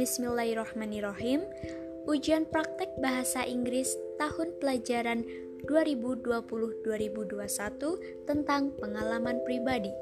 Bismillahirrahmanirrahim. Ujian praktek bahasa Inggris tahun pelajaran 2020-2021 tentang pengalaman pribadi.